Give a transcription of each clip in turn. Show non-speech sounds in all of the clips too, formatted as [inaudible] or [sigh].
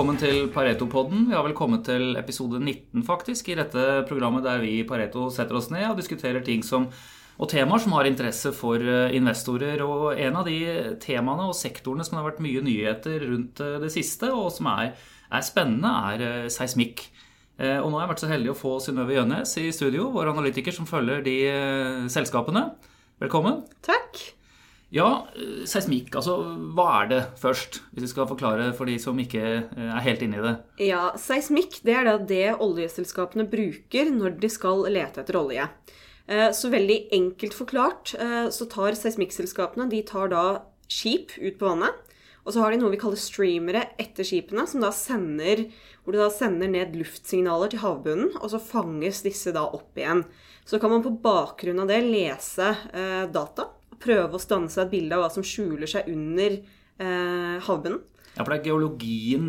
Velkommen til Pareto-podden. Vi har vel kommet til episode 19 faktisk, i dette programmet der vi i Pareto setter oss ned og diskuterer ting som, og temaer som har interesse for eh, investorer. Og en av de temaene og sektorene som det har vært mye nyheter rundt eh, det siste, og som er, er spennende, er eh, seismikk. Og nå har jeg vært så heldig å få Synnøve Gjønnes i studio, vår analytiker som følger de selskapene. Velkommen. Takk. Ja, eh, seismikk. Altså, hva er det først? Hvis vi skal forklare for de som ikke eh, er helt inne i det. Ja, seismikk det er da det oljeselskapene bruker når de skal lete etter olje. Eh, så veldig enkelt forklart så tar seismikkselskapene de tar da skip ut på vannet. Og så har de noe vi kaller streamere etter skipene, som da sender, hvor de da sender ned luftsignaler til havbunnen, og så fanges disse da opp igjen. Så kan man på bakgrunn av det lese data prøve å stanne seg et bilde av hva som skjuler seg under eh, havbunnen. Ja, for det er geologien,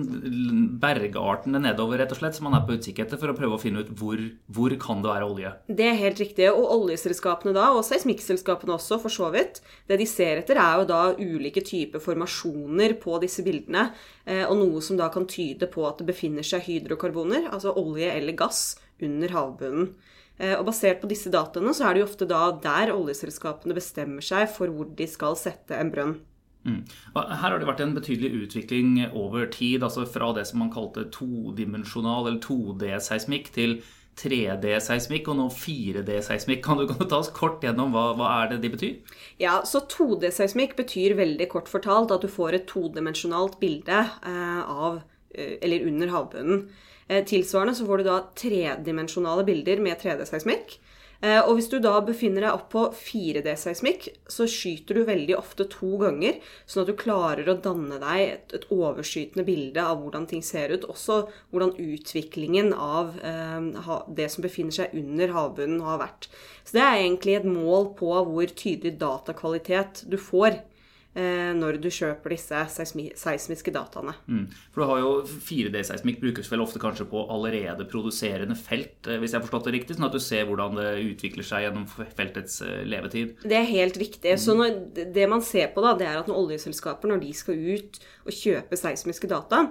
bergartene nedover, rett og slett, som man er på utkikk etter for å prøve å finne ut hvor, hvor kan det være olje. Det er helt riktig. Og oljeselskapene da, og seismikkselskapene også, for så vidt, det de ser etter, er jo da ulike typer formasjoner på disse bildene. Eh, og noe som da kan tyde på at det befinner seg hydrokarboner, altså olje eller gass, under havbunnen. Eh, og basert på disse dataene så er det jo ofte da der oljeselskapene bestemmer seg for hvor de skal sette en brønn. Mm. Her har det vært en betydelig utvikling over tid. altså Fra det som man kalte todimensjonal eller 2D-seismikk til 3D-seismikk og nå 4D-seismikk. Kan, kan, du ta oss kort gjennom hva, hva er det de betyr? Ja, så 2D-seismikk betyr veldig kort fortalt at du får et todimensjonalt bilde eh, av, eh, eller under havbunnen. Eh, tilsvarende så får du da tredimensjonale bilder med 3D-seismikk. Eh, og hvis du da befinner deg opp på 4D-seismikk, så skyter du veldig ofte to ganger, sånn at du klarer å danne deg et, et overskytende bilde av hvordan ting ser ut. Også hvordan utviklingen av eh, det som befinner seg under havbunnen, har vært. Så det er egentlig et mål på hvor tydelig datakvalitet du får når du kjøper disse seismiske dataene. Mm. For du har jo 4D-seismikk brukes vel ofte kanskje på allerede produserende felt, eh, hvis jeg har forstått det riktig, sånn at du ser hvordan det utvikler seg gjennom feltets eh, levetid? Det er helt riktig. Så når, det man ser på, da, det er at når oljeselskaper når de skal ut og kjøpe seismiske data,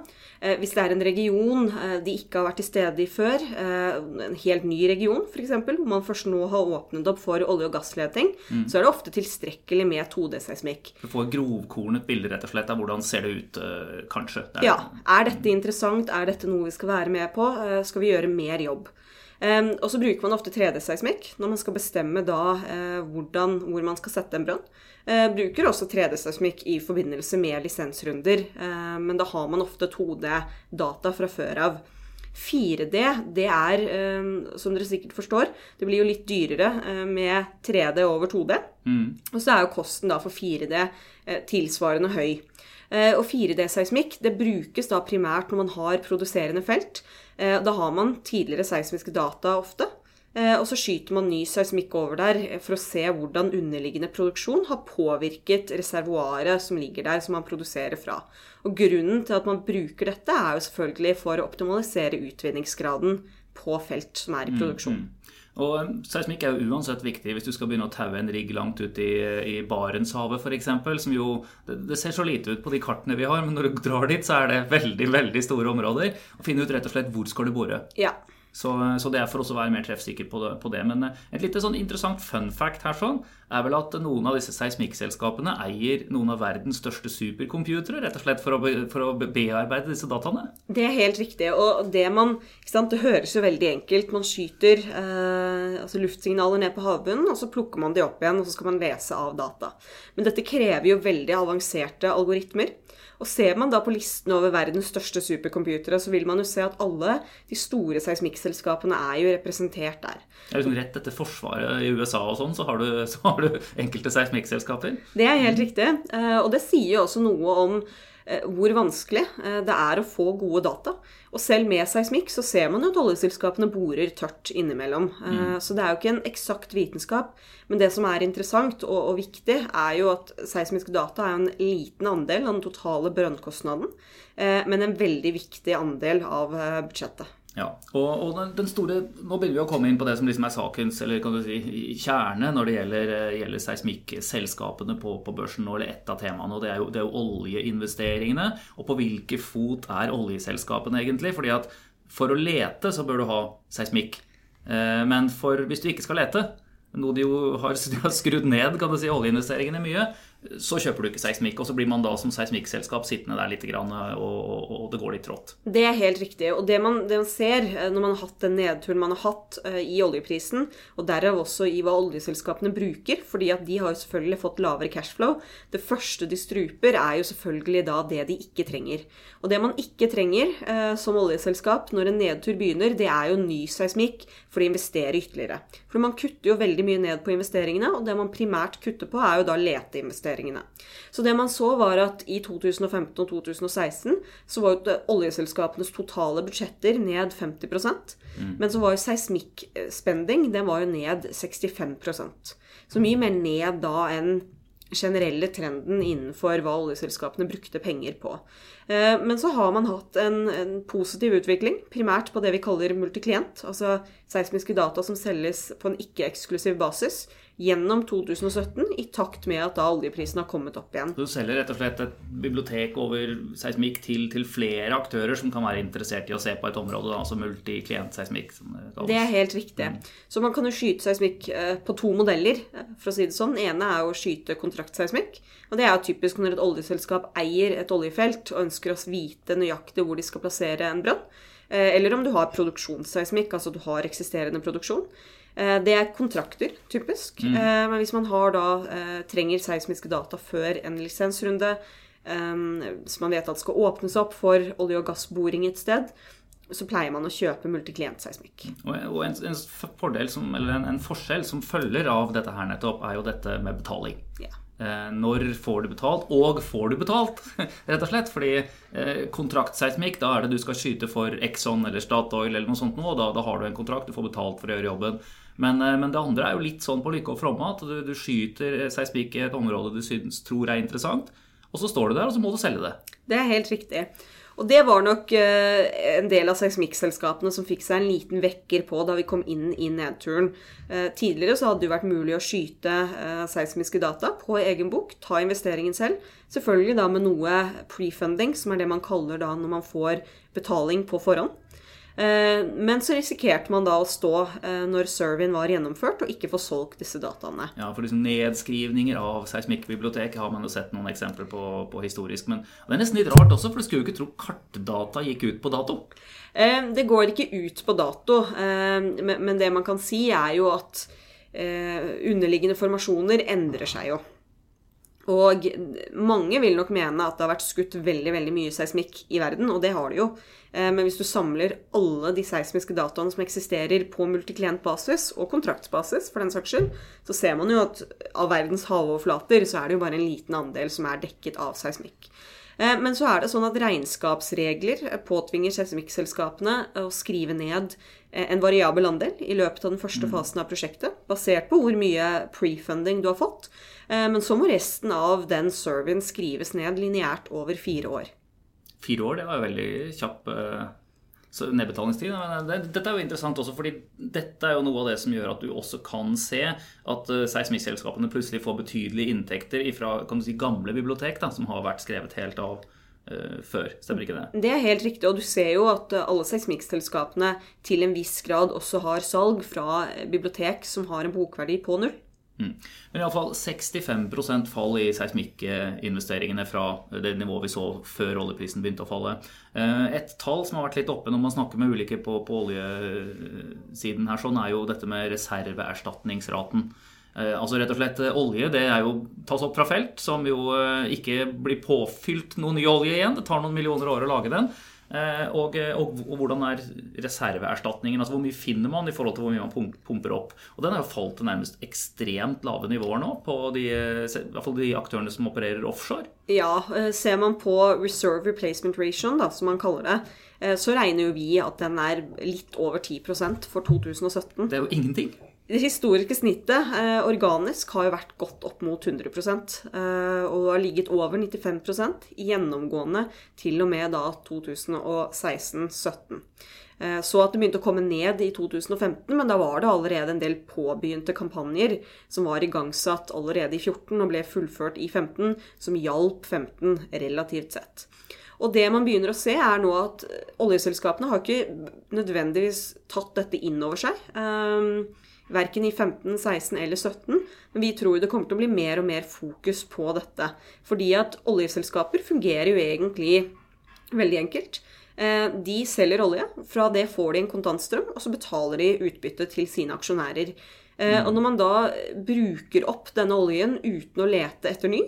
hvis det er en region de ikke har vært til stede i før, en helt ny region f.eks., hvor man først nå har åpnet opp for olje- og gassleting, mm. så er det ofte tilstrekkelig med 2D-seismikk grovkornet bilde rett og slett av hvordan ser det ut, eh, kanskje. Det er, ja. Er dette interessant? Er dette noe vi skal være med på? Eh, skal vi gjøre mer jobb? Um, og så bruker man ofte 3D-seismikk når man skal bestemme da uh, hvordan, hvor man skal sette en brønn. Uh, bruker også 3D-seismikk i forbindelse med lisensrunder, uh, men da har man ofte 2D-data fra før av. 4D, det er, som dere sikkert forstår, det blir jo litt dyrere med 3D over 2D. Mm. Og så er jo kosten da for 4D tilsvarende høy. Og 4D-seismikk det brukes da primært når man har produserende felt. Da har man tidligere seismiske data ofte. Eh, og så skyter man ny seismikk over der for å se hvordan underliggende produksjon har påvirket reservoaret som ligger der, som man produserer fra. Og Grunnen til at man bruker dette, er jo selvfølgelig for å optimalisere utvinningsgraden på felt som er i mm, produksjon. Mm, mm. Og eh, Seismikk er jo uansett viktig hvis du skal begynne å taue en rigg langt ut i, i Barentshavet f.eks. Som jo det, det, ser så lite ut på de kartene vi har, men når du drar dit, så er det veldig veldig store områder. Og finne ut rett og slett hvor skal du bore. Ja. Så, så, det er for oss å være mer treffsikker på det, på det. Men eh, et lite sånn interessant fun fact her sånn, er vel at noen av disse seismikkselskapene eier noen av verdens største supercomputere, rett og slett for å, for å bearbeide disse dataene? Det er helt riktig. Og det man sant, Det høres jo veldig enkelt. Man skyter eh, altså luftsignaler ned på havbunnen, og så plukker man de opp igjen, og så skal man lese av data. Men dette krever jo veldig avanserte algoritmer. Og ser man da på listen over verdens største supercomputere, så vil man jo se at alle de store seismikkselskapene er jo representert der. Ja, liksom rett etter Forsvaret i USA og sånn, så, så, har du enkelte seismikkselskaper? Det er helt riktig. Eh, og det sier jo også noe om hvor vanskelig eh, det er å få gode data. Og selv med seismikk så ser man jo at oljeselskapene borer tørt innimellom. Eh, mm. Så det er jo ikke en eksakt vitenskap. Men det som er interessant og, og, viktig, er jo at seismiske data er en liten andel av den totale brønnkostnaden, men en veldig viktig andel av budsjettet. Ja, og, og den store, Nå begynner vi å komme inn på det som liksom er sakens eller kan du si, kjerne når det gjelder, gjelder seismikkselskapene på, på, børsen. nå, eller ett av temaene, og det er, jo, det er jo oljeinvesteringene. Og på hvilke fot er oljeselskapene egentlig? fordi at For å lete så bør du ha seismikk. Men for, hvis du ikke skal lete, noe de jo har, [laughs] de har skrudd ned kan du si, oljeinvesteringene mye, så kjøper du ikke seismikk. Og så blir man da som seismikkselskap sittende der litt og, og, og, det går litt trått. Det er helt riktig. Og det man, det man, ser eh, når man har hatt den nedturen man har hatt uh, i oljeprisen, og derav også i hva oljeselskapene bruker, fordi at de har jo selvfølgelig fått lavere cashflow Det første de struper, er jo selvfølgelig da det de ikke trenger. Og det man ikke trenger uh, som oljeselskap når en nedtur begynner, det er jo ny seismikk for å investere ytterligere. For man kutter jo veldig mye ned på investeringene, og det man primært kutter på, er jo da leteinvesteringene. Så det man så, var at i 2015 og 2016 så var jo oljeselskapenes totale budsjetter ned 50 mm. Men så var jo seismikkspending den var jo ned 65% Så mye mer ned da enn generelle trenden innenfor hva oljeselskapene brukte penger på. Eh, men så har man hatt en, en, positiv utvikling, primært på det vi kaller multiklient, altså seismiske data som selges på en ikke-eksklusiv basis gjennom 2017, i takt med at da oljeprisen har kommet opp igjen. Du selger rett og slett et bibliotek over seismikk til, til, flere aktører som kan være interessert i å se på et område, altså multiklientseismikk. Det, det er helt riktig. Mm. Så man kan jo skyte seismikk eh, på to modeller, eh, for å si det sånn. Den ene er å skyte kontraktseismikk. Og det er jo typisk når et oljeselskap eier et oljefelt og ønsker å vite nøyaktig hvor de skal plassere en brønn. Eh, eller om du har produksjonsseismikk, altså du har eksisterende produksjon. Eh, det er kontrakter, typisk. Mm. Eh, men hvis man har da, eh, trenger seismiske data før en lisensrunde, som man vet at det skal åpnes opp for olje- og gassboring et sted, så pleier man å kjøpe multiklientseismikk. Og en, en, fordel som, eller en, en, forskjell som følger av dette her nettopp, er jo dette med betaling. Yeah. Når får du betalt, og får du betalt, [laughs] rett og slett. Fordi eh, kontraktseismikk, da er det du skal skyte for Exxon eller Statoil eller noe sånt nå, og da, da har du en kontrakt, du får betalt for å gjøre jobben. Men, eh, men, det andre er jo litt sånn på lykke og fromme at du, du skyter seismikk i et område du synes, tror er interessant, og så står du der, og så må du selge det. Det er helt riktig. Og det var nok uh, en del av seismikkselskapene som fikk seg en liten vekker på da vi kom inn i nedturen. Uh, tidligere så hadde det vært mulig å skyte uh, seismiske data på egen bok, ta investeringen selv. Selvfølgelig da med noe prefunding, som er det man kaller da når man får betaling på forhånd. Eh, men så risikerte man da å stå eh, når surveyen var gjennomført, og ikke få solgt disse dataene. Ja, for liksom nedskrivninger av seismikkbibliotek har man jo sett noen eksempler på, på, historisk. Men det er nesten litt rart også, for du skulle jo ikke tro kartdata gikk ut på dato. Eh, det går ikke ut på dato, men det man kan si, er jo at underliggende formasjoner endrer seg jo. Og mange vil nok mene at det har vært skutt veldig veldig mye seismikk i verden, og det har det jo. Eh, men hvis du samler alle de seismiske dataene som eksisterer på multiklientbasis, og kontraktsbasis for den saks skyld, så ser man jo at av verdens havoverflater så er det jo bare en liten andel som er dekket av seismikk. Eh, men så er det sånn at regnskapsregler påtvinger seismikkselskapene å skrive ned en variabel andel i løpet av den første mm. fasen av prosjektet, basert på hvor mye prefunding du har fått. Eh, men så må resten av den surveyen skrives ned lineært over fire år. Fire år, det var jo veldig kjapp nedbetalingstid. Dette er jo interessant også, fordi dette er jo noe av det som gjør at du også kan se at seismikkselskapene plutselig får betydelige inntekter fra si, gamle bibliotek da, som har vært skrevet helt av før. Stemmer ikke det? Det er helt riktig, og du ser jo at uh, alle seismikkselskapene til en viss grad også har salg fra bibliotek som har en bokverdi på null. Mm. Men iallfall 65% fall i seismikkinvesteringene fra det nivået vi så før oljeprisen begynte å falle. Eh, et tall som har vært litt oppe når man snakker med ulike på, på oljesiden, her, sånn er jo dette med reserveerstatningsraten. Eh, altså rett og slett eh, Olje det er jo tas opp fra felt, som jo ikke blir påfylt noe ny olje igjen. Det tar noen millioner år å lage den. Eh, og, eh, og, og, hvordan er reserveerstatningen? altså Hvor mye finner man i forhold til hvor mye man pumper opp? Og Den har jo falt til nærmest ekstremt lave nivåer nå, på de, i hvert fall de aktørene som opererer offshore. Ja, eh, ser man på reserve replacement ration, da, som man kaller det, så regner jo vi at den er litt over 10% for 2017. Det er jo ingenting. Det historiske snittet eh, organisk har jo vært godt opp mot 100 eh, og har ligget over 95% gjennomgående til og med da 2016-17. Eh, så at det begynte å komme ned i 2015, men da var det allerede en del påbegynte kampanjer som var igangsatt allerede i 14 og ble fullført i 15, som hjalp 15 relativt sett. Og det man begynner å se, er nå at oljeselskapene har ikke nødvendigvis tatt dette inn over seg. Um, Verken i 15, 16 eller 17. Men vi tror det kommer til å bli mer og mer fokus på dette. Fordi at oljeselskaper fungerer jo egentlig veldig enkelt. Eh, de selger olje. Fra det får de en kontantstrøm, og så betaler de utbytte til sine aksjonærer. Eh, og når man da bruker opp denne oljen uten å lete etter ny,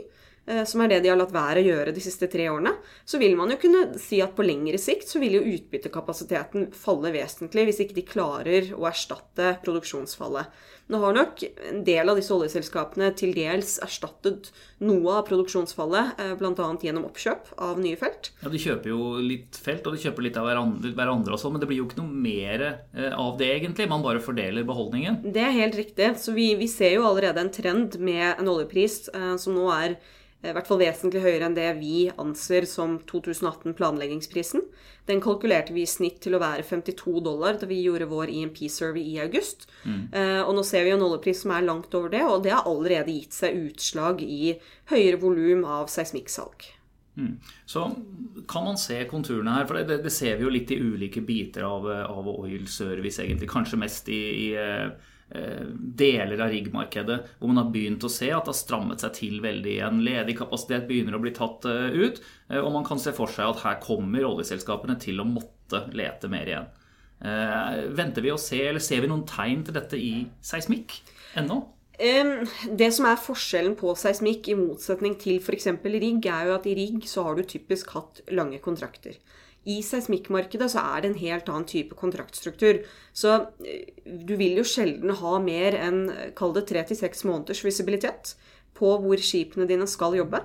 som er det de har latt være å gjøre de siste tre årene, så vil man jo kunne si at på lengre sikt så vil jo utbyttekapasiteten falle vesentlig hvis ikke de klarer å erstatte produksjonsfallet. Nå har nok en del av disse oljeselskapene til dels erstattet noe av produksjonsfallet, eh, bl.a. gjennom oppkjøp av nye felt. Ja, De kjøper jo litt felt, og de kjøper litt av hverandre, hverandre også, men det blir jo ikke noe mer eh, av det, egentlig. Man bare fordeler beholdningen. Det er helt riktig. Så vi, vi ser jo allerede en trend med en oljepris eh, som nå er Eh, i hvert fall vesentlig høyere enn det vi anser som 2018-planleggingsprisen. Den kalkulerte vi i snitt til å være 52 dollar da vi gjorde vår EMP-survey i august. Mm. Uh, og nå ser vi en oljepris som er langt over det, og det har allerede gitt seg utslag i høyere volum av seismikksalg. Mm. Så kan man se konturene her, for det, det, ser vi jo litt i ulike biter av, av oil service, egentlig. Kanskje mest i, i Eh, deler av riggmarkedet hvor man har begynt å se at det har strammet seg til veldig igjen. Ledig kapasitet begynner å bli tatt eh, ut, eh, og man kan se for seg at her kommer oljeselskapene til å måtte lete mer igjen. Venter vi å se, eller ser vi noen tegn til dette i seismikk ennå? Det som er forskjellen på seismikk i motsetning til f.eks. rigg, er jo at i rigg så har du typisk hatt lange kontrakter. I seismikkmarkedet så er det en helt annen type kontraktstruktur. Så eh, du vil jo sjelden ha mer enn kall det tre til seks måneders visibilitet på hvor skipene dine skal jobbe.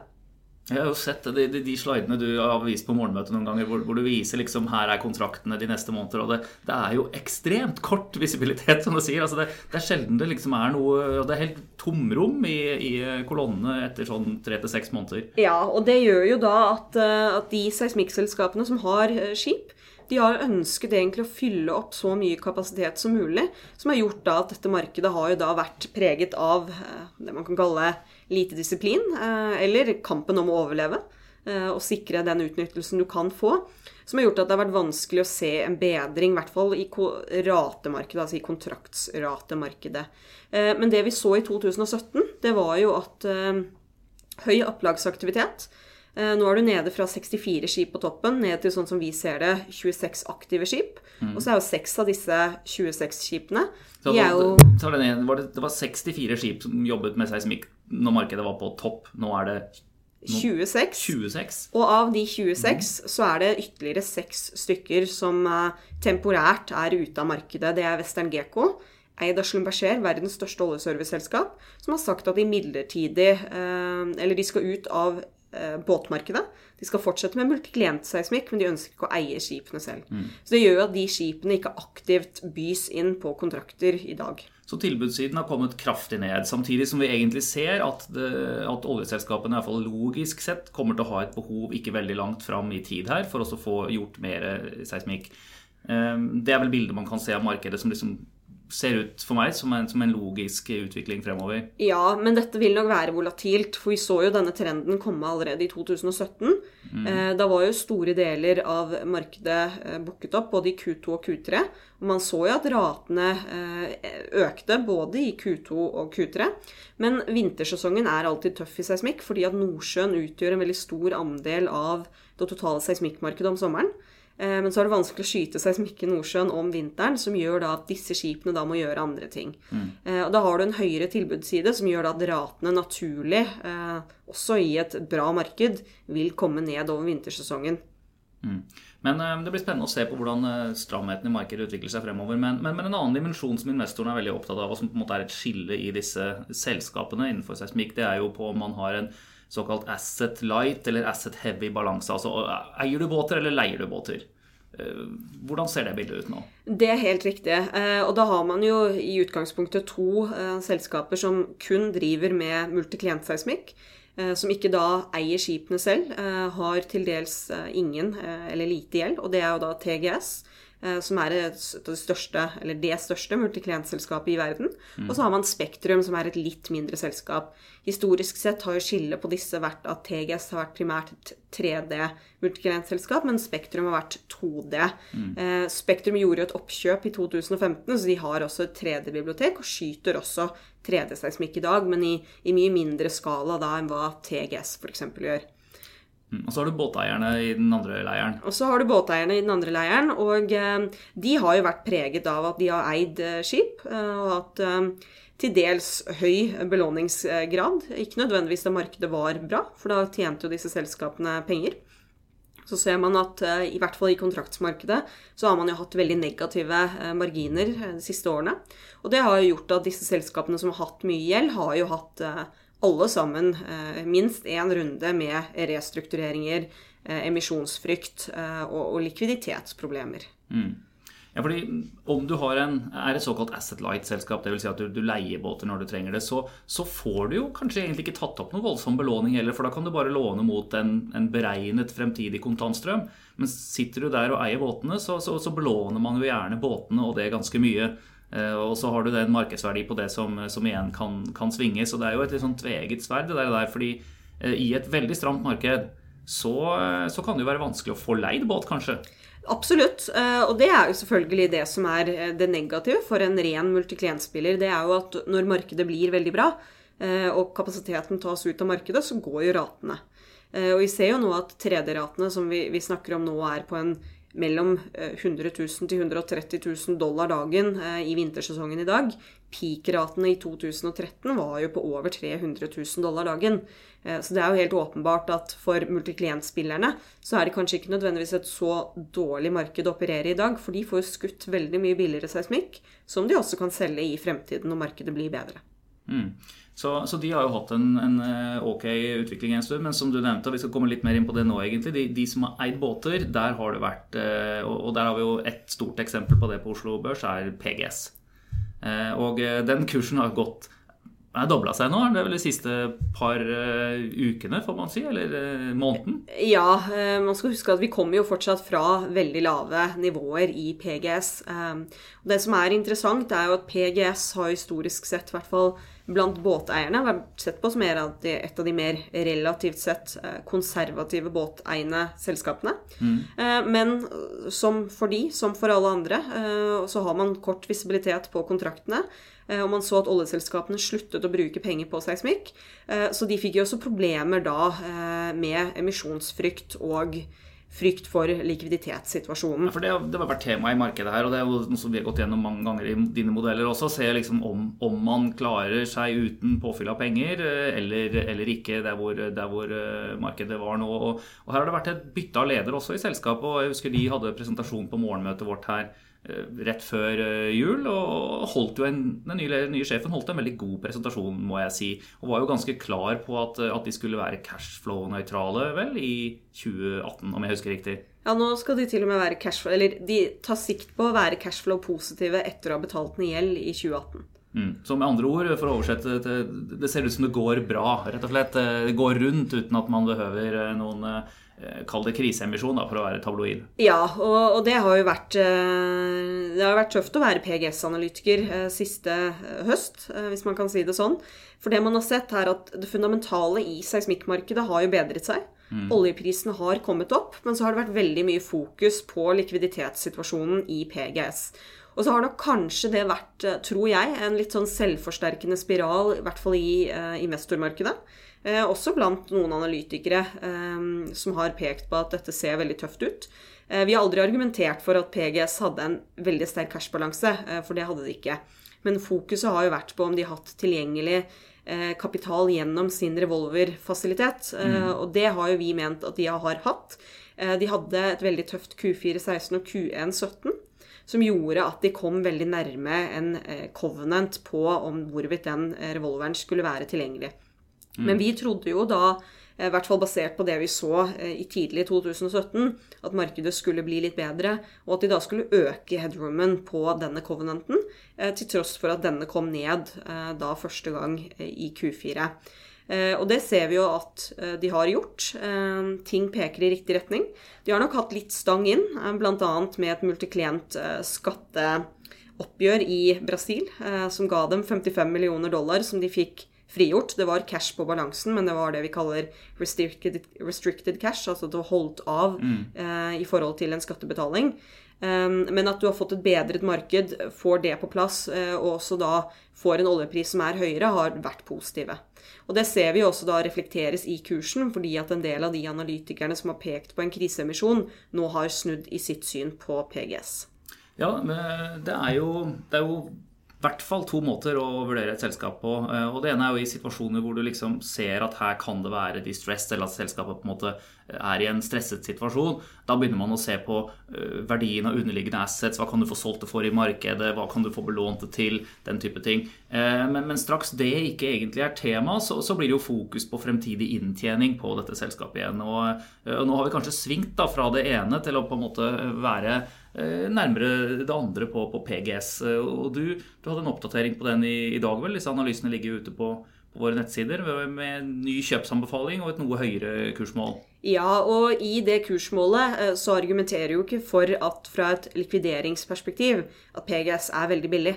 Jeg har jo sett de, de, de slidene du har vist på morgenmøtet noen ganger, hvor, hvor, du viser liksom her er kontraktene de neste måneder. Og det, det er jo ekstremt kort visibilitet, som du sier. Altså det, det, er sjelden det liksom er noe og Det er helt tomrom i, i kolonnene etter sånn tre til seks måneder. Ja, og det gjør jo da at, eh, at de seismikkselskapene som har eh, skip, de har ønsket egentlig å fylle opp så mye kapasitet som mulig, som har gjort da at dette markedet har jo da vært preget av eh, det man kan kalle lite disiplin, eh, eller kampen om å overleve eh, og sikre den utnyttelsen du kan få, som har gjort at det har vært vanskelig å se en bedring, i hvert fall i ratemarkedet, altså i kontraktsratemarkedet. Eh, men det vi så i 2017, det var jo at høy opplagsaktivitet nå er du nede fra 64 skip på toppen ned til sånn som vi ser det, 26 aktive skip. Mm. Og så er jo seks av disse 26 skipene de er jo... det, var 64 skip som jobbet med seismikk når markedet var på topp. Nå er det nå, 26. 26. Og av de 26 mm. så er det ytterligere seks stykker som uh, temporært er ute av markedet. Det er Western Gecko, eid av Schlumberger, verdens største oljeserviceselskap, som har sagt at de midlertidig uh, Eller de skal ut av båtmarkedet. De skal fortsette med multiklientseismikk, men de ønsker ikke å eie skipene selv. Mm. Så det gjør jo at de skipene ikke aktivt bys inn på kontrakter i dag. Så tilbudssiden har kommet kraftig ned. Samtidig som vi egentlig ser at, det, at oljeselskapene i hvert fall logisk sett kommer til å ha et behov ikke veldig langt fram i tid her for å få gjort mer seismikk. Ehm, det er vel bildet man kan se av markedet som liksom ser ut for meg som en, som en, logisk utvikling fremover. Ja, men dette vil nok være volatilt. For vi så jo denne trenden komme allerede i 2017. Mm. Eh, da var jo store deler av markedet eh, booket opp, både i Q2 og Q3. Og man så jo at ratene eh, økte både i Q2 og Q3. Men vintersesongen er alltid tøff i seismikk, fordi at Nordsjøen utgjør en veldig stor andel av det totale seismikkmarkedet om sommeren. Eh, men så er det vanskelig å skyte seismikk i Nordsjøen om vinteren, som gjør da at disse skipene da må gjøre andre ting. Mm. Eh, og da har du en høyere tilbudsside som gjør da at ratene naturlig, eh, også i et bra marked, vil komme ned over vintersesongen. Mm. Men Det blir spennende å se på hvordan stramheten i markedet utvikler seg fremover. Men, men, men, en annen dimensjon som investorene er veldig opptatt av, og som på en måte er et skille i disse selskapene innenfor seismikk, det er jo på om man har en såkalt asset light eller asset heavy balanse. Altså eier du båter eller leier du båter? Hvordan ser det bildet ut nå? Det er helt riktig. Og da har man jo i utgangspunktet to selskaper som kun driver med multiklientseismikk. Som ikke da eier skipene selv, har til dels ingen eller lite gjeld. Og det er jo da TGS som er det største, eller det største multiklientselskapet i verden. Mm. Og så har man Spektrum, som er et litt mindre selskap. Historisk sett har jo skillet på disse vært at TGS har vært primært et 3D-multiklientselskap, men Spektrum har vært 2D. Mm. Eh, Spektrum gjorde jo et oppkjøp i 2015, så de har også et 3D-bibliotek, og skyter også 3D-seismikk i dag, men i, i, mye mindre skala da enn hva TGS f.eks. gjør. Mm. Og så har du båteierne i den andre leiren. Og så har du båteierne i den andre leiren. Og eh, de har jo vært preget av at de har eid eh, skip eh, og hatt til dels høy belåningsgrad. Ikke nødvendigvis da markedet var bra, for da tjente jo disse selskapene penger. Så ser man at i hvert fall i kontraktsmarkedet så har man jo hatt veldig negative marginer de siste årene. Og det har jo gjort at disse selskapene som har hatt mye gjeld, har jo hatt alle sammen eh, minst én runde med restruktureringer, eh, emisjonsfrykt eh, og, likviditetsproblemer. Mm. Ja, fordi Om du en, er et såkalt asset light-selskap, dvs. Si at du, du, leier båter når du trenger det, så, så, får du jo kanskje egentlig ikke tatt opp noen voldsom belåning heller, for da kan du bare låne mot en, en beregnet fremtidig kontantstrøm. Men sitter du der og eier båtene, så, så, så belåner man jo gjerne båtene, og det ganske mye. Eh, og så har du en markedsverdi på det som, som igjen kan, kan, svinge. Så det er jo et litt sånn tveget sverd, det der. Fordi eh, i et veldig stramt marked så, så kan det jo være vanskelig å få leid båt, kanskje. Absolutt. Eh, og det er jo selvfølgelig det som er det negative for en ren multiklientspiller. Det er jo at når markedet blir veldig bra, og kapasiteten tas ut av markedet, så går jo ratene. Og vi ser jo nå at 3D-ratene som vi, vi snakker om nå, er på en mellom 100 000 til 130 000 dollar dagen eh, i vintersesongen i dag. Peak-ratene i 2013 var jo på over 300 000 dollar dagen. Eh, så det er jo helt åpenbart at for multiklientspillerne så er det kanskje ikke nødvendigvis et så dårlig marked å operere i dag, for de får skutt veldig mye billigere seismikk, som de også kan selge i fremtiden når markedet blir bedre. Mm. Så, så, de har jo hatt en, en, eh, ok utvikling en stund. Men som du nevnte, og vi skal komme litt mer inn på det nå, egentlig. De, de som har eid båter, der har det vært eh, Og der har vi jo et stort eksempel på det på Oslo Børs, er PGS. Eh, og den kursen har gått den har dobla seg nå? Det er vel de siste par ukene, får man si? Eller måneden? Ja, man skal huske at vi kommer jo fortsatt fra veldig lave nivåer i PGS. og det som er interessant, er jo at PGS har historisk sett, i hvert fall blant båteierne, vært sett på som et av de mer relativt sett konservative båteiende selskapene. Mm. Men som for de, som for alle andre, så har man kort visibilitet på kontraktene. Eh, og man så at oljeselskapene sluttet å bruke penger på seismikk. Eh, så de fikk jo også problemer da eh, med emisjonsfrykt og frykt for likviditetssituasjonen. Ja, for det, det har vært tema i markedet her, og det er jo noe som vi har gått gjennom mange ganger i dine modeller også. Se liksom om, om man klarer seg uten påfyll av penger eller, eller ikke, der hvor, der hvor, markedet var nå. Og, og, her har det vært et bytte av leder også i selskapet. og Jeg husker de hadde presentasjon på morgenmøtet vårt her Eh, rett før eh, jul. Og holdt jo en, den nye, nye, sjefen holdt en veldig god presentasjon, må jeg si. Og var jo ganske klar på at, at de skulle være cashflow-nøytrale, vel, i 2018, om jeg husker riktig. Ja, nå skal de til og med være cashflow Eller de tar sikt på å være cashflow-positive etter å ha betalt ned gjeld i 2018. Mm. Så med andre ord, for å oversette til Det ser ut som det går bra, rett og slett. Det går rundt uten at man behøver eh, noen Eh, kall det kriseemisjon, da, for å være tabloid. Ja, og, og det har jo vært eh, Det har vært tøft å være PGS-analytiker eh, siste høst, hvis man kan si det sånn. For det man har sett, er at det fundamentale i seismikkmarkedet har jo bedret seg. Mm. Oljeprisene har kommet opp, men så har det vært veldig mye fokus på likviditetssituasjonen i PGS. Og så har nok kanskje det vært, tror jeg, en litt sånn selvforsterkende spiral, i hvert fall i investormarkedet. Eh, også blant noen analytikere eh, som har pekt på at dette ser veldig tøft ut. Eh, vi har aldri argumentert for at PGS hadde en veldig sterk cashbalanse, for det hadde de ikke. Men fokuset har jo vært på om de har hatt tilgjengelig kapital gjennom sin revolverfasilitet. Mm. Og det har jo vi ment at de har hatt. De hadde et veldig tøft Q416 og Q117 som gjorde at de kom veldig nærme en covenant på om hvorvidt den revolveren skulle være tilgjengelig. Men vi trodde jo da I hvert fall basert på det vi så i tidlig 2017, at markedet skulle bli litt bedre, og at de da skulle øke headroomen på denne covenanten, til tross for at denne kom ned da første gang i Q4. Og det ser vi jo at de har gjort. Ting peker i riktig retning. De har nok hatt litt stang inn, bl.a. med et multiklient skatteoppgjør i Brasil, som ga dem 55 millioner dollar som de fikk frigjort. Det var cash på balansen, men det var det vi kaller restricted, restricted cash, altså det var holdt av mm. eh, i forhold til en skattebetaling. Um, men at du har fått et bedret marked, får det på plass, eh, og også da får en oljepris som er høyere, har vært positive. Og det ser vi også da reflekteres i kursen, fordi at en del av de analytikerne som har pekt på en kriseemisjon, nå har snudd i sitt syn på PGS. Ja, men det er jo, det er jo hvert fall to måter å vurdere et selskap på. Eh, og Det ene er jo i situasjoner hvor du liksom ser at her kan det være distress, eller at selskapet på en måte er i en stresset situasjon. Da begynner man å se på eh, verdien av underliggende assets. Hva kan du få solgt det for i markedet? Hva kan du få belånt det til? Den type ting. Eh, men, men straks det ikke egentlig er tema, så, så, blir det jo fokus på fremtidig inntjening på dette selskapet igjen. Og, og nå har vi kanskje svingt da fra det ene til å på en måte være Eh, nærmere det andre på, på PGS. Eh, og du, du, hadde en oppdatering på den i, i dag, vel? Disse analysene ligger jo ute på våre nettsider med ny kjøpsanbefaling og et noe høyere kursmål. Ja, og i det kursmålet eh, så argumenterer jo ikke for at fra et likvideringsperspektiv at PGS er veldig billig.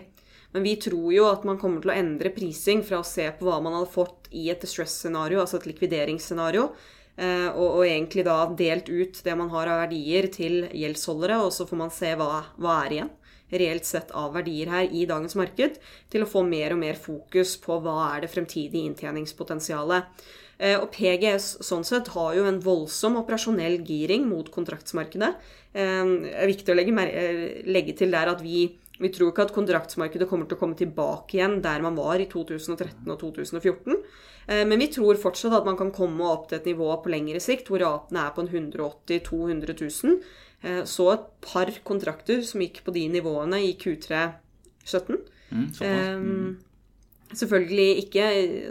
Men vi tror jo at man kommer til å endre prising fra å se på hva man hadde fått i et distress-scenario, altså et likvideringsscenario, Eh, og, og, egentlig da delt ut det man har av verdier til gjeldsholdere, og så får man se hva, hva er igjen reelt sett av verdier her i dagens marked, til å få mer og mer fokus på hva er det fremtidige inntjeningspotensialet. Eh, og PGS sånn sett har jo en voldsom operasjonell giring mot kontraktsmarkedet. Eh, det er viktig å legge, legge til der at vi vi tror ikke at kontraktsmarkedet kommer til å komme tilbake igjen der man var i 2013 og 2014. Eh, men vi tror fortsatt at man kan komme opp til et nivå på lengre sikt hvor ratene er på en 180 200 000. Så et par kontrakter som gikk på de nivåene i Q3 17. Mm, mm. Selvfølgelig ikke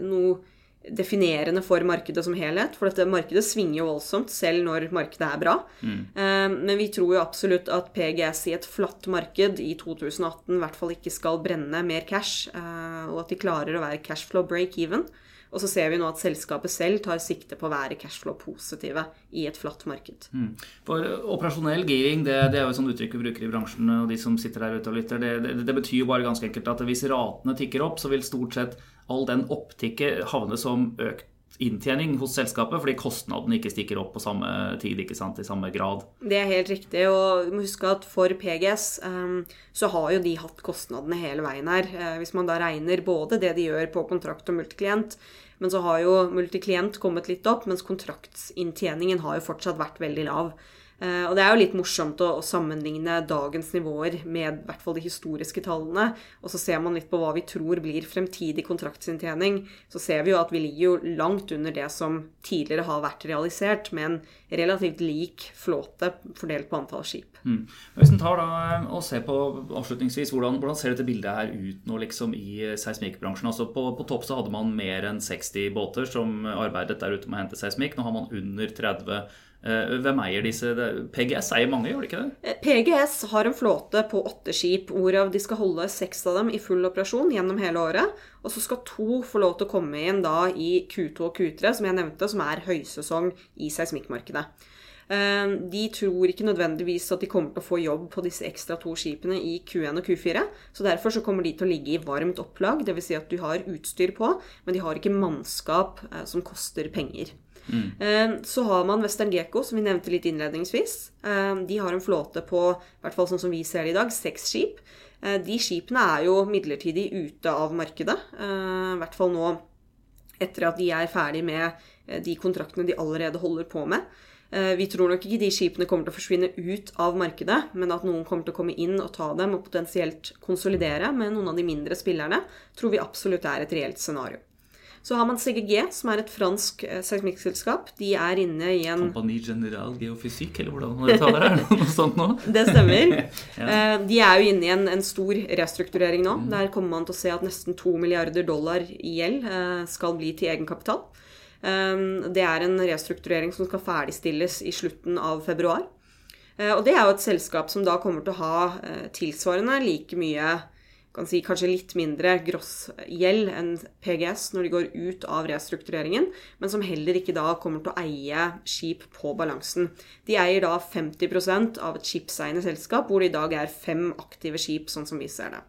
noe definerende for markedet som helhet. For dette markedet svinger jo voldsomt selv når markedet er bra. Mm. Eh, men vi tror jo absolutt at PGS i et flatt marked i 2018 i hvert fall ikke skal brenne mer cash, eh, og at de klarer å være cashflow break-even. Og så ser vi nå at selskapet selv tar sikte på å være cashflow-positive i et flatt marked. Mm. For operasjonell gearing, det, det, er jo et sånt uttrykk vi bruker i bransjen, og de som sitter der ute og lytter, det, det, det betyr jo bare ganske enkelt at hvis ratene tikker opp, så vil stort sett all den opptikket havne som økt inntjening hos selskapet, fordi kostnadene ikke stikker opp på samme tid, ikke sant, i samme grad. Det er helt riktig, og du må huske at for PGS um, så har jo de hatt kostnadene hele veien her. Uh, hvis man da regner både det de gjør på kontrakt og multiklient, men så har jo multiklient kommet litt opp, mens kontraktsinntjeningen har jo fortsatt vært veldig lav. Eh, og det er jo litt morsomt å, sammenligne dagens nivåer med i hvert fall de historiske tallene. Og så ser man litt på hva vi tror blir fremtidig kontraktsinntjening. Så ser vi jo at vi ligger jo langt under det som tidligere har vært realisert, med en relativt lik flåte fordelt på antall skip. Mm. Hvis en tar da eh, og ser på avslutningsvis, hvordan, hvordan, ser dette bildet her ut nå liksom i eh, seismikkbransjen? Altså på, på, topp så hadde man mer enn 60 båter som arbeidet der ute med å hente seismikk. Nå har man under 30 Eh, hvem eier disse? PGS eier mange, gjør de ikke det? Eh, PGS har en flåte på åtte skip, hvorav de skal holde seks av dem i full operasjon gjennom hele året. Og så skal to få lov til å komme inn da i Q2 og Q3, som jeg nevnte, som er høysesong i seismikkmarkedet. Eh, de tror ikke nødvendigvis at de kommer til å få jobb på disse ekstra to skipene i Q1 og Q4. Så derfor så kommer de til å ligge i varmt opplag, dvs. Si at du har utstyr på, men de har ikke mannskap som koster penger. Mm. Så har man Western Gecko, som vi nevnte litt innledningsvis. De har en flåte på, i hvert fall sånn som vi ser det i dag, seks skip. Eh, de skipene er jo midlertidig ute av markedet. Eh, I hvert fall nå etter at de er ferdig med eh, de kontraktene de allerede holder på med. Vi tror nok ikke de skipene kommer til å forsvinne ut av markedet, men at noen kommer til å komme inn og ta dem og potensielt konsolidere med noen av de mindre spillerne, tror vi absolutt er et reelt scenario. Så har man CGG, som er et fransk eh, seismikkselskap. De er inne i en Compagnie General Geofysik, eller hvordan man uttaler det? [laughs] Noe sånt nå? Det stemmer. [laughs] ja. Eh, de er jo inne i en, en stor restrukturering nå. Mm. Der kommer man til å se at nesten 2 milliarder dollar i gjeld eh, skal bli til egenkapital. Det er en restrukturering som skal ferdigstilles i slutten av februar. Og det er jo et selskap som da kommer til å ha tilsvarende like mye kan si kanskje litt mindre grossgjeld enn PGS når de går ut av restruktureringen, men som heller ikke da kommer til å eie skip på balansen. De eier da 50% av et skipseiende selskap, hvor det i dag er fem aktive skip, sånn som vi ser det.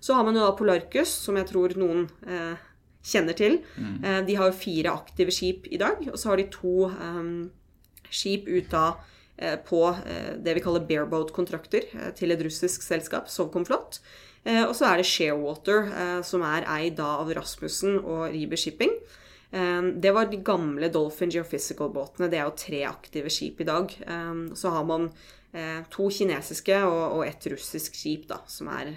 Så har man jo da Polarcus, som jeg tror noen eh, kjenner til. Mm. Eh, de har jo fire aktive skip i dag, og så har de to um, skip ut av eh, på eh, det vi kaller bareboat-kontrakter til et russisk selskap, Sovcomflot. Eh, og så er det Sharewater, som er eid av Rasmussen og Riiber Shipping. Det var de gamle Dolphin Geophysical-båtene. Det er jo tre aktive skip i dag. Så har man to kinesiske og et russisk skip da, som er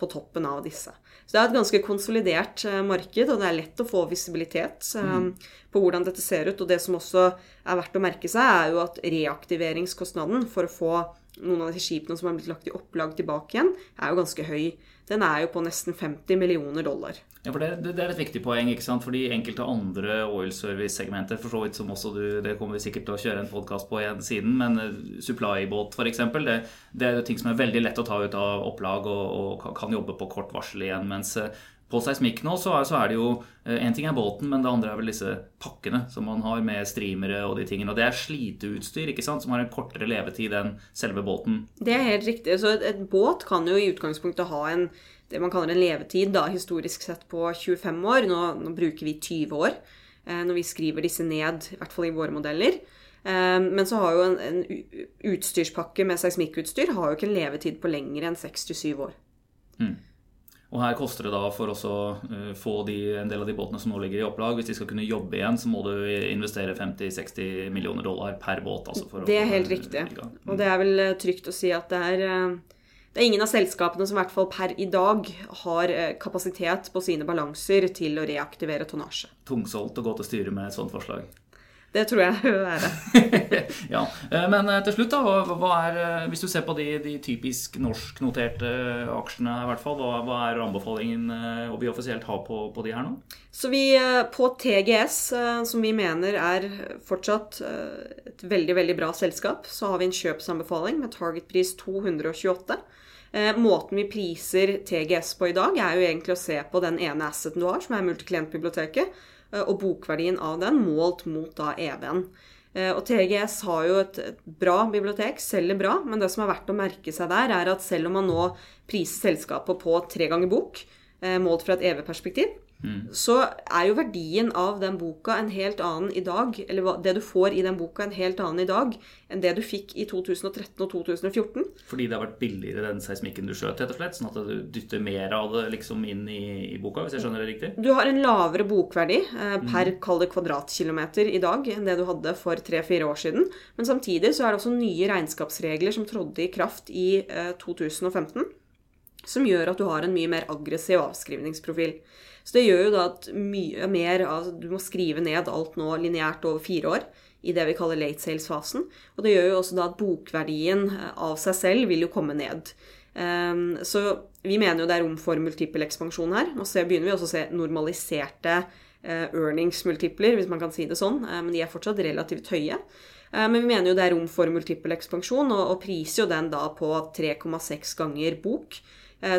på toppen av disse. Så det er et ganske konsolidert marked, og det er lett å få visibilitet mm. på hvordan dette ser ut. Og det som også er verdt å merke seg, er jo at reaktiveringskostnaden for å få noen av de skipene som har blitt lagt i opplag tilbake igjen, er jo ganske høy. Den er jo på nesten 50 millioner dollar. Ja, for det, det, er et viktig poeng. ikke sant? Fordi enkelte andre oil service-segmenter, for så vidt som også du, det kommer vi sikkert til å kjøre en podkast på igjen siden, men uh, supply-båt f.eks., det, det er ting som er veldig lett å ta ut av opplag og, og kan jobbe på kort varsel igjen. mens uh, på seismikk nå så er, så er, det jo En eh, ting er båten, men det andre er vel disse pakkene som man har med streamere og de tingene. Og det er sliteutstyr ikke sant, som har en kortere levetid enn selve båten. Det er helt riktig. Så et, et båt kan jo i utgangspunktet ha en det man kaller en levetid, da, historisk sett på 25 år. Nå, nå bruker vi 20 år eh, når vi skriver disse ned, i hvert fall i våre modeller. Eh, men så har jo en, en utstyrspakke med seismikkutstyr har jo ikke en levetid på lenger enn 6-7 år. Mm. Og her koster det da for å uh, få de, en del av de båtene som nå ligger i opplag, hvis de skal kunne jobbe igjen, så må du investere 50-60 millioner dollar per båt. Altså det er helt riktig. Mm. Og det er vel uh, trygt å si at det er, uh, det er ingen av selskapene som i hvert fall per i dag har kapasitet på sine balanser til å reaktivere tonnasje. Tungsolgt å gå til styret med et sånt forslag. Det tror jeg vil være. [laughs] ja, eh, Men eh, til slutt, da, hva er, eh, hvis du ser på de, de typisk norsknoterte aksjene, i hvert fall, hva, hva er anbefalingen vi offisielt har på, på, de her nå? Så vi På TGS, som vi mener er fortsatt et veldig veldig bra selskap, så har vi en kjøpsanbefaling med targetpris 228. Måten vi priser TGS på i dag, er jo egentlig å se på den ene asseten du har, som er multiklientbiblioteket og bokverdien av den målt mot da EV-en. Eh, og TGS har jo et, bra bibliotek, selger bra, men det som er verdt å merke seg der, er at selv om man nå priser selskapet på tre ganger bok, eh, målt fra et EV-perspektiv, Mm. så er jo verdien av den boka en helt annen i dag, eller det du får i den boka, en helt annen i dag enn det du fikk i 2013 og 2014. Fordi det har vært billigere den seismikken du skjøt, rett og slett? Sånn at du dytter mer av det liksom inn i, i boka, hvis jeg skjønner det riktig? Du har en lavere bokverdi eh, per mm. kalde kvadratkilometer i dag enn det du hadde for tre-fire år siden. Men samtidig så er det også nye regnskapsregler som trådte i kraft i eh, 2015, som gjør at du har en mye mer aggressiv avskrivningsprofil. Så det gjør jo da at mye mer altså Du må skrive ned alt nå lineært over fire år i det vi kaller late sales-fasen. Og det gjør jo også da at bokverdien eh, av seg selv vil jo komme ned. Um, så vi mener jo det er rom for multiple ekspansjon her. så begynner vi også å se normaliserte uh, earnings-multipler, hvis man kan si det sånn. Uh, men de er fortsatt relativt høye. Men vi mener jo det er rom for multiple ekspansjon, og, og priser jo den da på 3,6 ganger bok.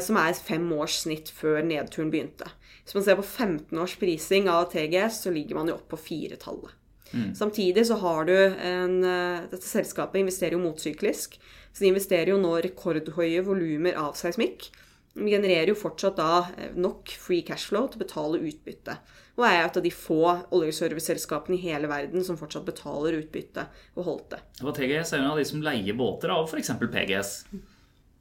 Som er fem års snitt før nedturen begynte. Hvis man ser på 15 års prising av TGS, så ligger man jo opp på firetallet. Mm. Samtidig så har du en eh, Dette selskapet investerer jo motsyklisk. Så de investerer jo nå rekordhøye volumer av seismikk. De genererer jo fortsatt da eh, nok free cashflow til å betale utbytte. Og er et av de få oljeserviceselskapene i hele verden som fortsatt betaler utbytte og holdt det. Og TGS er en av de som leier båter av f.eks. PGS.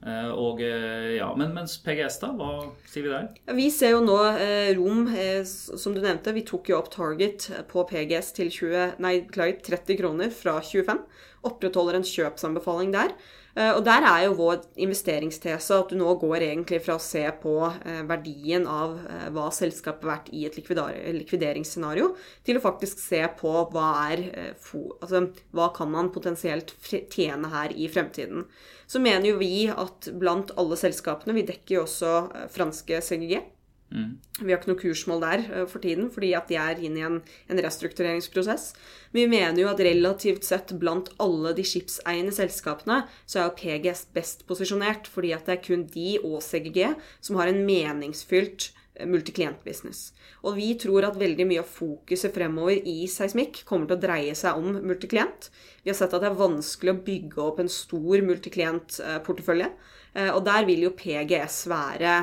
Eh, og, eh, ja, men mens PGS, da? Hva sier vi der? Vi ser jo nå eh, rom, eh, som du nevnte. Vi tok jo opp target på PGS til 20, nei, 30 kroner fra 25. Opprettholder en kjøpsanbefaling der. Eh, og der er jo vår investeringstese at du nå går egentlig fra å se på eh, verdien av eh, hva selskapet har vært i et likvideringsscenario, til å faktisk se på hva er Altså hva kan man potensielt tjene her i fremtiden. Så mener jo vi at blant alle selskapene Vi dekker jo også franske CGG. Mm. Vi har ikke noe kursmål der uh, for tiden, fordi at de er inne i en, en restruktureringsprosess. Vi mener jo at relativt sett blant alle de skipseiende selskapene, så er jo PGS best posisjonert, fordi at det er kun de og CGG som har en meningsfylt multiklientbusiness. Og vi tror at veldig mye av fokuset fremover i seismikk kommer til å dreie seg om multiklient. Vi har sett at det er vanskelig å bygge opp en stor multiklientportefølje. Eh, og der vil jo PGS være,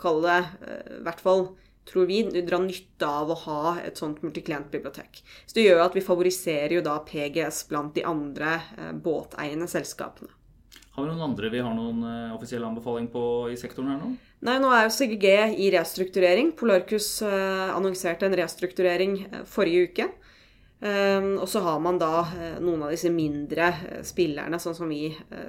kall det eh, i hvert fall tror vi, dra nytte av å ha et sånt multiklientbibliotek. Så det gjør at vi favoriserer jo da PGS blant de andre eh, båteiende selskapene. Har vi noen andre vi har noen offisiell anbefaling på i sektoren her nå? Nei, nå er jo CGG i restrukturering. Polarcus uh, annonserte en restrukturering uh, forrige uke. Um, og så har man da uh, noen av disse mindre spillerne, sånn som vi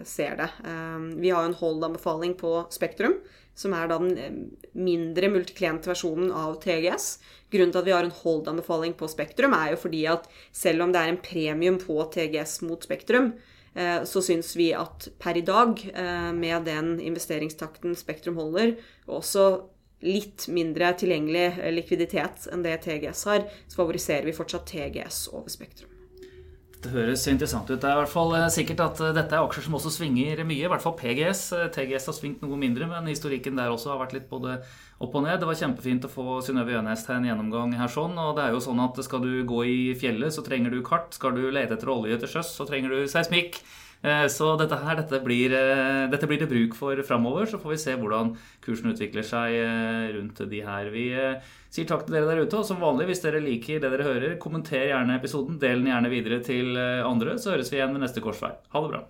ser det. Um, vi har en hold-anbefaling på Spektrum, som er da den mindre multiklient versjonen av TGS. Grunnen til at vi har en hold-anbefaling på Spektrum, er jo fordi at selv om det er en premium på TGS mot Spektrum, Eh, så syns vi at per i dag, eh, med den investeringstakten Spektrum holder, og også litt mindre tilgjengelig likviditet enn det TGS har, så favoriserer vi fortsatt TGS over Spektrum. Det høres interessant ut. Det er i hvert fall eh, sikkert at dette er aksjer som også svinger mye. I hvert fall PGS. TGS har svingt noe mindre, men historikken der også har vært litt både opp og ned. Det var kjempefint å få Synnøve Jønnes til en gjennomgang her sånn. Og det er jo sånn at skal du gå i fjellet, så trenger du kart. Skal du lete etter olje til sjøs, så trenger du seismikk. Eh, så dette her, dette blir, eh, dette blir, det bruk for framover. Så får vi se hvordan kursen utvikler seg eh, rundt de her. Vi sier takk til dere der ute. Og som vanlig, hvis dere liker det dere hører, kommenter gjerne episoden. Del den gjerne videre til andre, så høres vi igjen ved neste korsvei. Ha det bra.